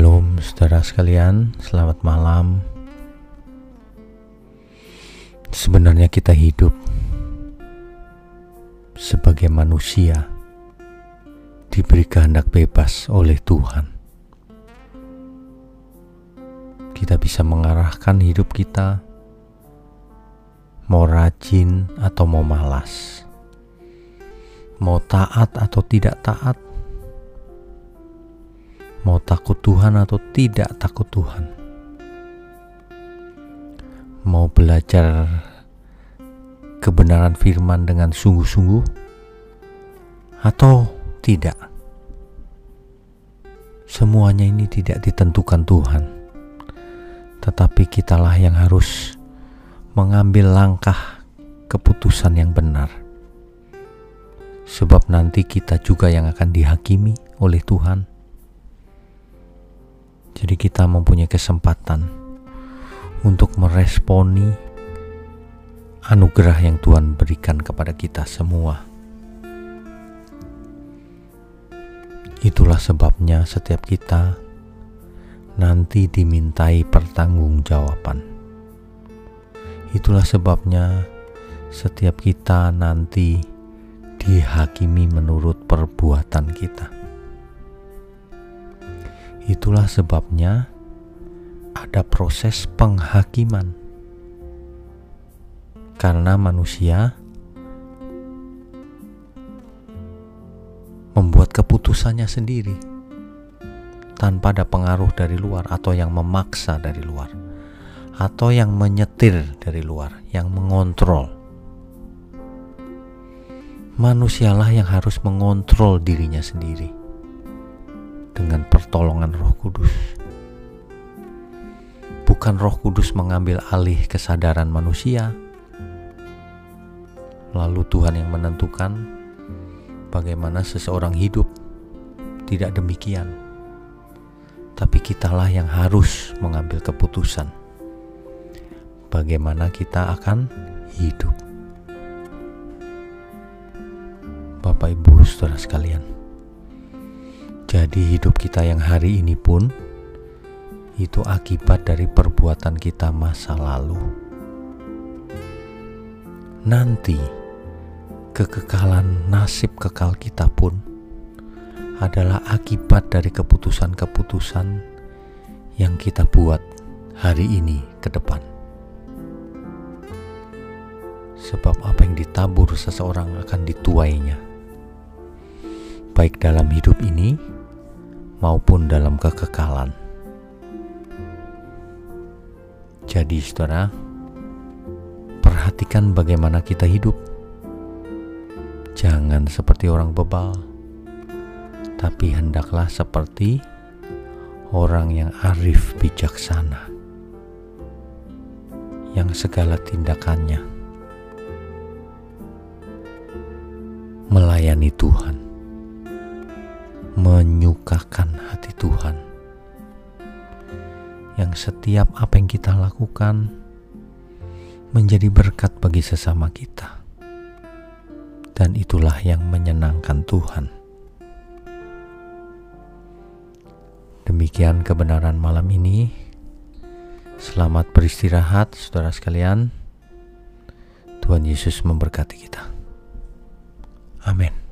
Shalom saudara sekalian, selamat malam. Sebenarnya kita hidup sebagai manusia diberi kehendak bebas oleh Tuhan. Kita bisa mengarahkan hidup kita mau rajin atau mau malas. Mau taat atau tidak taat mau takut Tuhan atau tidak takut Tuhan, mau belajar kebenaran firman dengan sungguh-sungguh atau tidak. Semuanya ini tidak ditentukan Tuhan, tetapi kitalah yang harus mengambil langkah keputusan yang benar. Sebab nanti kita juga yang akan dihakimi oleh Tuhan jadi kita mempunyai kesempatan untuk meresponi anugerah yang Tuhan berikan kepada kita semua. Itulah sebabnya setiap kita nanti dimintai pertanggungjawaban. Itulah sebabnya setiap kita nanti dihakimi menurut perbuatan kita. Itulah sebabnya ada proses penghakiman. Karena manusia membuat keputusannya sendiri tanpa ada pengaruh dari luar atau yang memaksa dari luar atau yang menyetir dari luar, yang mengontrol. Manusialah yang harus mengontrol dirinya sendiri dengan pertolongan Roh Kudus. Bukan Roh Kudus mengambil alih kesadaran manusia, lalu Tuhan yang menentukan bagaimana seseorang hidup. Tidak demikian, tapi kitalah yang harus mengambil keputusan bagaimana kita akan hidup. Bapak, ibu, saudara sekalian. Jadi hidup kita yang hari ini pun itu akibat dari perbuatan kita masa lalu. Nanti kekekalan nasib kekal kita pun adalah akibat dari keputusan-keputusan yang kita buat hari ini ke depan. Sebab apa yang ditabur seseorang akan dituainya. Baik dalam hidup ini maupun dalam kekekalan. Jadi, saudara, perhatikan bagaimana kita hidup. Jangan seperti orang bebal, tapi hendaklah seperti orang yang arif bijaksana, yang segala tindakannya melayani Tuhan Yang setiap apa yang kita lakukan menjadi berkat bagi sesama kita. Dan itulah yang menyenangkan Tuhan. Demikian kebenaran malam ini. Selamat beristirahat, saudara sekalian. Tuhan Yesus memberkati kita. Amin.